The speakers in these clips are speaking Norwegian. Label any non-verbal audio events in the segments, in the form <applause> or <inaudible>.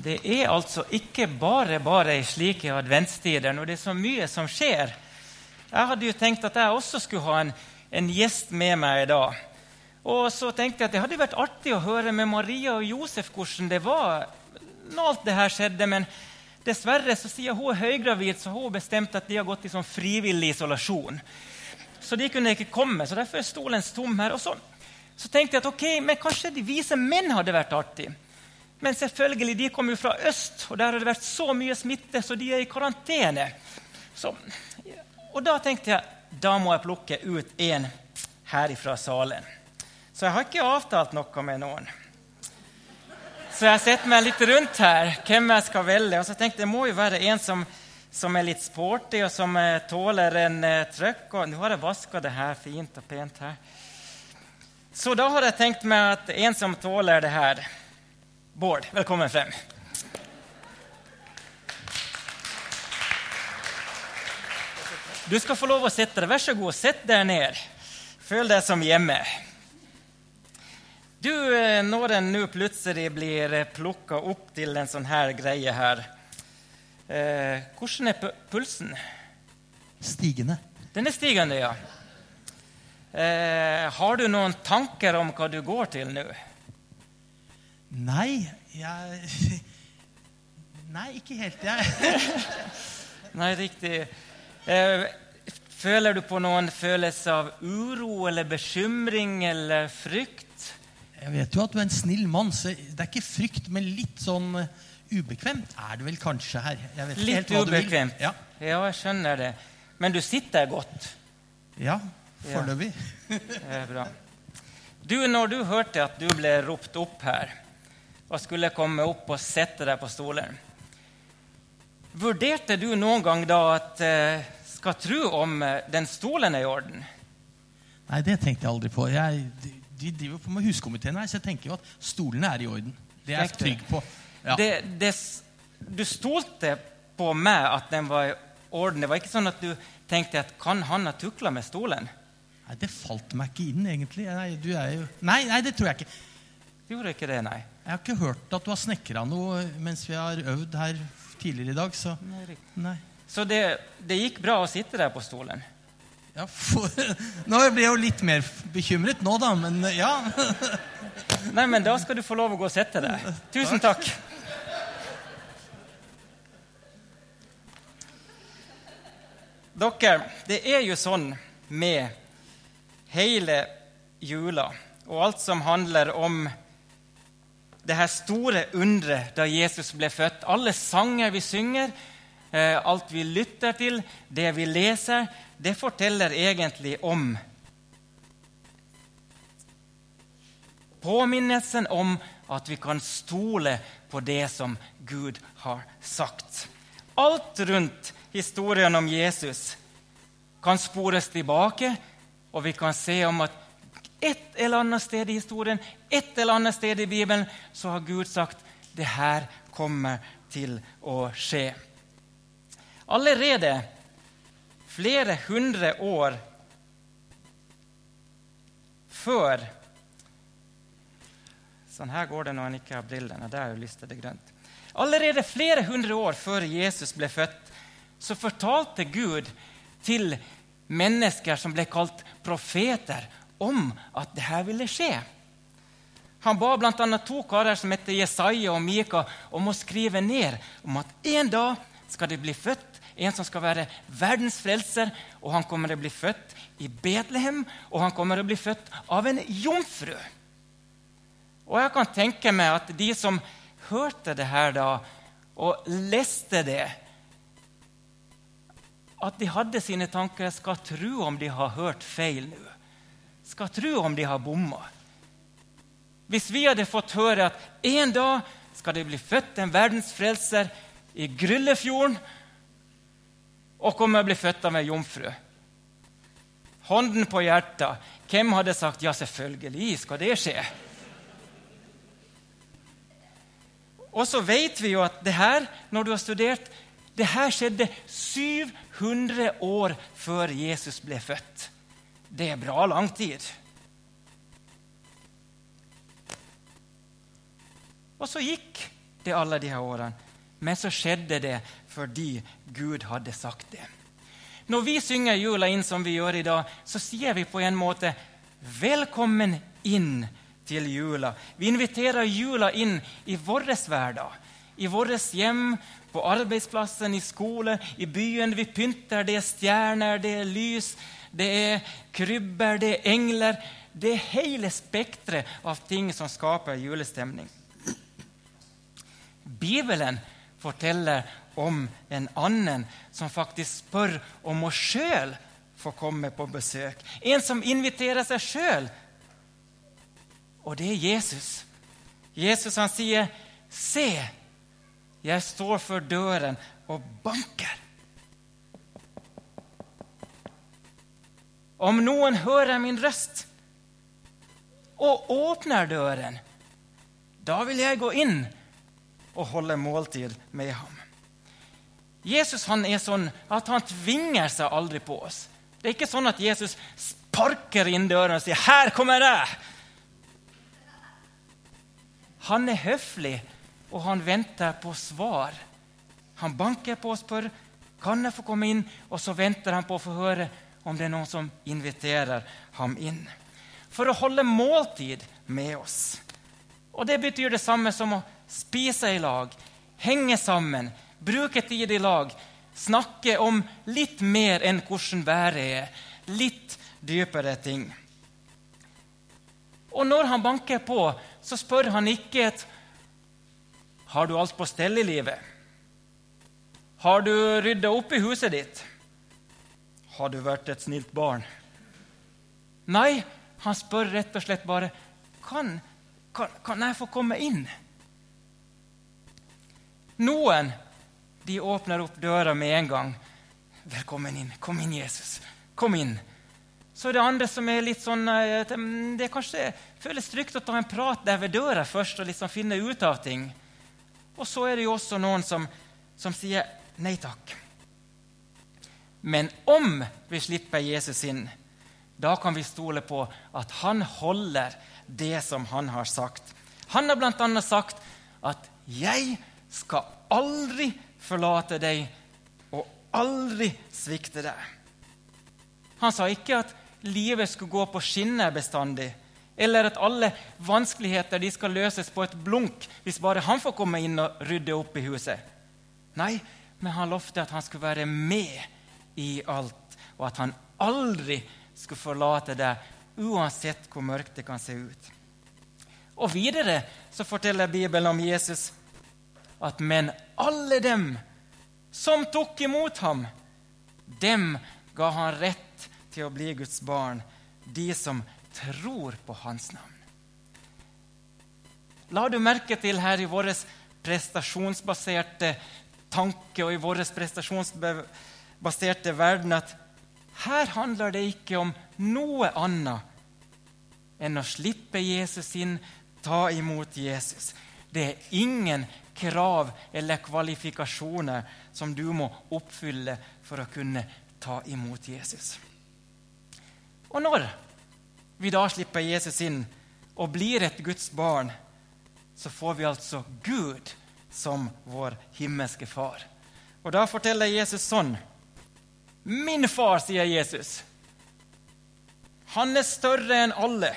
Det er altså ikke bare bare i slike adventstider når det er så mye som skjer. Jeg hadde jo tenkt at jeg også skulle ha en, en gjest med meg i dag. Og så tenkte jeg at Det hadde vært artig å høre med Maria og Josef hvordan det var når alt det her skjedde. Men dessverre, så sier hun er høygravid, så hun bestemt at de har gått i sånn frivillig isolasjon. Så de kunne ikke komme, så derfor er stolen tom her. Og så, så tenkte jeg at ok, men kanskje de vise menn hadde vært artig. Men selvfølgelig, de kom jo fra øst, og der har det vært så mye smitte, så de er i karantene. Så, og da tenkte jeg da må jeg plukke ut en her fra salen. Så jeg har ikke avtalt noe med noen. Så jeg setter meg litt rundt her, hvem jeg skal velge. Og så tenkte jeg det må jo være en som, som er litt sporty, og som eh, tåler en uh, trøkk. Og nå har jeg vaska det her fint og pent her. Så da har jeg tenkt meg at en som tåler det her Bård, velkommen frem. Du skal få lov å sitte der. Vær så god, sitt deg ned. Føl deg som hjemme. Du, eh, Når en nå plutselig blir plukka opp til en sånn her greie her, eh, hvordan er pulsen? Stigende. Den er stigende, ja. Eh, har du noen tanker om hva du går til nå? Nei, jeg <laughs> Nei, ikke helt. Jeg <laughs> Nei, riktig. Eh, føler du på noen følelse av uro eller bekymring eller frykt? Jeg vet jo at du er en snill mann, så det er ikke frykt, men litt sånn eh, ubekvemt er det vel kanskje her. Jeg vet ikke Litt ubekvemt? Ja, ja, jeg skjønner det. Men du sitter godt. ja foreløpig. <laughs> Det er bra. Du, når du hørte at du ble ropt opp her og skulle komme opp og sette deg på stolen, vurderte du noen gang da at eh, skal tro om eh, den stolen er i orden? Nei, det tenkte jeg aldri på. Jeg, de, de driver på med huskomiteen her, så jeg tenker jo at stolene er i orden. Det er jeg trygg på. Ja. Det, det, du stolte på meg at den var i orden. Det var ikke sånn at du tenkte at kan han ha tukla med stolen? Nei, det falt meg ikke inn, egentlig. Nei, du jo... nei, nei, det tror jeg ikke. Du gjorde ikke det, nei. Jeg har ikke hørt at du har snekra noe mens vi har øvd her tidligere i dag, så nei. Så det, det gikk bra å sitte der på stolen? Ja, for, nå blir jeg jo litt mer bekymret nå, da, men ja. Nei, men da skal du få lov å gå og sette deg. Tusen takk. Dere, det er jo sånn med hele jula og alt som handler om det her store underet da Jesus ble født. Alle sanger vi synger, eh, alt vi lytter til, det vi leser, det forteller egentlig om Påminnelsen om at vi kan stole på det som Gud har sagt. Alt rundt historien om Jesus kan spores tilbake, og vi kan se om at et eller annet sted i historien, et eller annet sted i Bibelen, så har Gud sagt det her kommer til å skje. Allerede flere hundre år før Sånn her går det når en ikke har brillene. Der er jo lyst til det grønt. Allerede flere hundre år før Jesus ble født, så fortalte Gud til mennesker som ble kalt profeter, om at dette ville skje. Han ba bl.a. to karer som heter Jesaja og Mika, om å skrive ned om at en dag skal det bli født en som skal være verdens frelser, og han kommer til å bli født i Betlehem, og han kommer til å bli født av en jomfru. Og jeg kan tenke meg at de som hørte det her da, og leste det At de hadde sine tanker skal tro om de har hørt feil nå. Skal tro om de har bomma. Hvis vi hadde fått høre at en dag skal det bli født en verdensfrelser i Gryllefjorden, og kommer å bli født av en jomfru Hånden på hjertet, hvem hadde sagt ja, selvfølgelig skal det skje? Og så vet vi jo at det her, når du har studert, det her skjedde 700 år før Jesus ble født. Det er bra lang tid. Og så gikk det alle de her årene. Men så skjedde det fordi Gud hadde sagt det. Når vi synger jula inn som vi gjør i dag, så sier vi på en måte 'velkommen inn' til jula. Vi inviterer jula inn i vår hverdag, i vårt hjem, på arbeidsplassen, i skole, i byen. Vi pynter. Det er stjerner, det er lys, det er krybber, det er engler. Det er hele spekteret av ting som skaper julestemning. Bibelen forteller om en annen som faktisk spør om å sjøl få komme på besøk. En som inviterer seg sjøl. Og det er Jesus. Jesus han sier, 'Se, jeg står for døren og banker.' Om noen hører min røst og åpner døren, da vil jeg gå inn og holde måltid med ham. Jesus han er sånn at han tvinger seg aldri på oss. Det er ikke sånn at Jesus sparker inn døren og sier 'Her kommer jeg'. Han er høflig, og han venter på svar. Han banker på og spør 'Kan jeg få komme inn?' Og så venter han på å få høre om det er noen som inviterer ham inn. For å holde måltid med oss. Og Det betyr det samme som å spise i lag, henge sammen, bruke tid i lag, snakke om litt mer enn hvordan været er, litt dypere ting. Og når han banker på, så spør han ikke et Har du alt på stell i livet? Har du rydda opp i huset ditt? Har du vært et snilt barn? Nei, han spør rett og slett bare kan, kan, kan jeg få komme inn. Noen de åpner opp døra med en gang. 'Velkommen inn. Kom inn, Jesus. Kom inn.' Så det andre som er litt sånn eh, Det kanskje føles trygt å ta en prat der ved døra først og liksom finne ut av ting. Og så er det jo også noen som, som sier nei takk. Men om vi slipper Jesus inn, da kan vi stole på at han holder det som han har sagt. Han har bl.a. sagt at 'jeg skal aldri forlate deg og aldri svikte deg. Han sa ikke at livet skulle gå på skinner bestandig, eller at alle vanskeligheter skal løses på et blunk hvis bare han får komme inn og rydde opp i huset. Nei, men han lovte at han skulle være med i alt, og at han aldri skulle forlate deg, uansett hvor mørkt det kan se ut. Og Videre så forteller Bibelen om Jesus at men alle dem som tok imot ham, dem ga han rett til å bli Guds barn, de som tror på hans navn. La du merke til her i vår prestasjonsbaserte tanke og i vår prestasjonsbaserte verden at her handler det ikke om noe annet enn å slippe Jesus inn, ta imot Jesus. Det er ingen krav eller kvalifikasjoner som du må oppfylle for å kunne ta imot Jesus. Og når vi da slipper Jesus inn og blir et Guds barn, så får vi altså Gud som vår himmelske far. Og da forteller Jesus sånn Min far, sier Jesus. Han er større enn alle,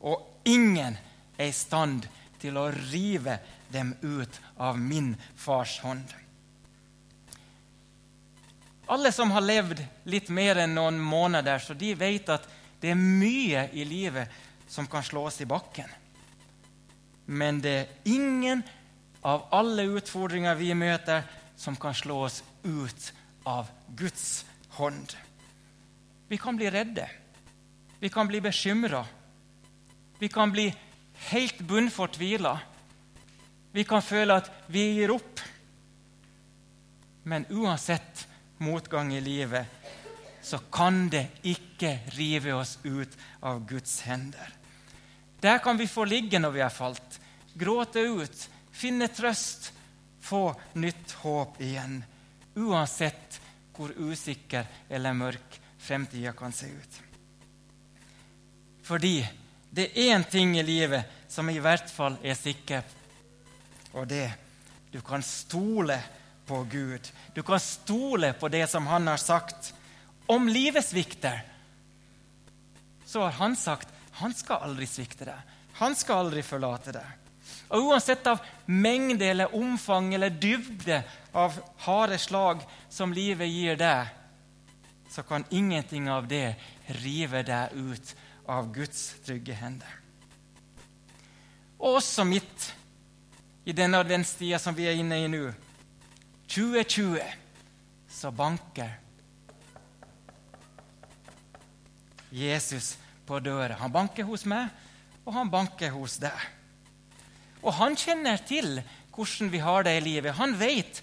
og ingen er i stand til å rive dem ut av min fars hånd. Alle som har levd litt mer enn noen måneder, så de vet at det er mye i livet som kan slås i bakken. Men det er ingen av alle utfordringer vi møter, som kan slå oss ut av Guds hånd. Vi kan bli redde. Vi kan bli bekymra. Vi kan bli helt bunnfortvila. Vi kan føle at vi gir opp. Men uansett motgang i livet så kan det ikke rive oss ut av Guds hender. Der kan vi få ligge når vi har falt, gråte ut, finne trøst, få nytt håp igjen. Uansett hvor usikker eller mørk fremtida kan se ut. Fordi det er én ting i livet som i hvert fall er sikker, og det du kan stole på Gud. Du kan stole på det som han har sagt. Om livet svikter, så har han sagt han skal aldri svikte deg. Han skal aldri forlate deg. Og Uansett av mengde eller omfang eller dybde av harde slag som livet gir deg, så kan ingenting av det rive deg ut av Guds trygge hender. Og også midt i denne adventstida som vi er inne i nå, 2020, så banker Jesus på døra. Han banker hos meg, og han banker hos deg. Og han kjenner til hvordan vi har det i livet. Han vet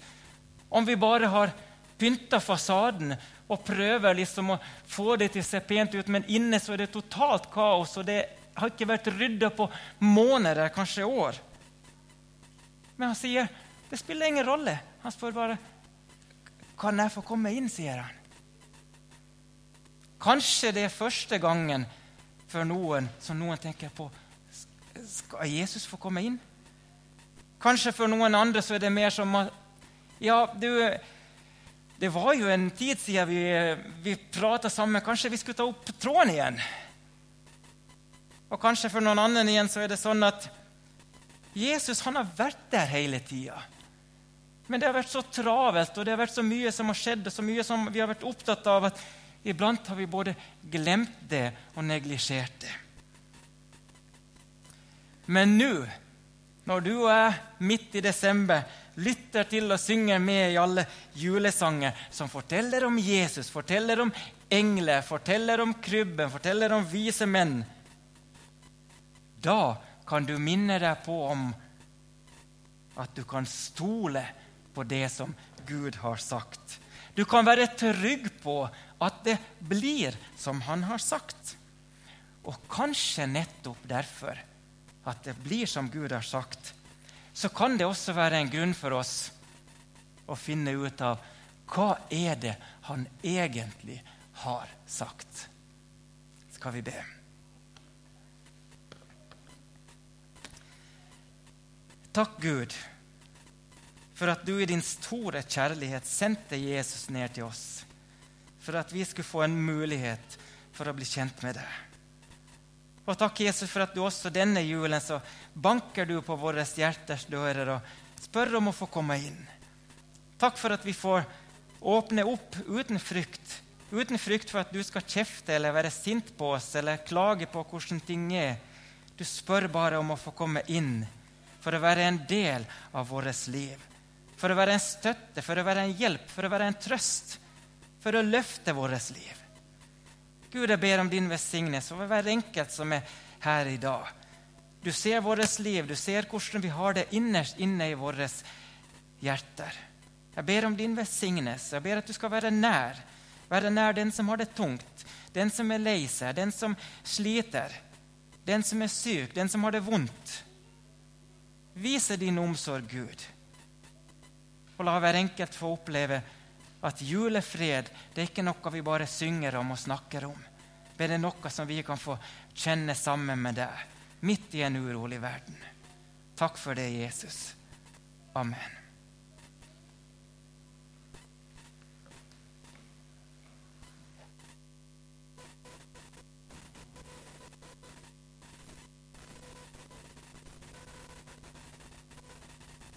om vi bare har pynta fasaden og prøver liksom å få det til å se pent ut, men inne så er det totalt kaos, og det har ikke vært rydda på måneder, kanskje år. Men han sier det spiller ingen rolle. Han spør bare kan jeg få komme inn, sier han. Kanskje det er første gangen for noen som noen tenker på Skal Jesus få komme inn? Kanskje for noen andre så er det mer som Ja, du Det var jo en tid siden vi, vi prata sammen. Kanskje vi skulle ta opp tråden igjen? Og kanskje for noen andre igjen så er det sånn at Jesus han har vært der hele tida. Men det har vært så travelt, og det har vært så mye som har skjedd, og så mye som vi har vært opptatt av, at iblant har vi både glemt det og neglisjert det. Men nå, når du og jeg midt i desember lytter til og synger med i alle julesanger som forteller om Jesus, forteller om engler, forteller om krybben, forteller om vise menn, da kan du minne deg på om at du kan stole på det som Gud har sagt. Du kan være trygg på at det blir som han har sagt. Og kanskje nettopp derfor at det blir som Gud har sagt, så kan det også være en grunn for oss å finne ut av hva er det han egentlig har sagt. Skal vi be? Takk, Gud, for at du i din store kjærlighet sendte Jesus ned til oss, for at vi skulle få en mulighet for å bli kjent med deg. Og takk, Jesus, for at du også denne julen så banker du på våre hjerters dører og spør om å få komme inn. Takk for at vi får åpne opp uten frykt, uten frykt for at du skal kjefte eller være sint på oss eller klage på hvordan ting er. Du spør bare om å få komme inn for å være en del av vårt liv. For å være en støtte, for å være en hjelp, for å være en trøst. For å løfte vårt liv. Gud, jeg ber om din velsignelse over hver enkelt som er her i dag. Du ser vårt liv, du ser hvordan vi har det innerst inne i våre hjerter. Jeg ber om din velsignelse. Jeg ber at du skal være nær. Være nær den som har det tungt, den som er lei seg, den som sliter, den som er syk, den som har det vondt vise din omsorg, Gud. Og la hver enkelt få oppleve at julefred det er ikke noe vi bare synger om og snakker om, men det er noe som vi kan få kjenne sammen med deg midt i en urolig verden. Takk for det, Jesus. Amen.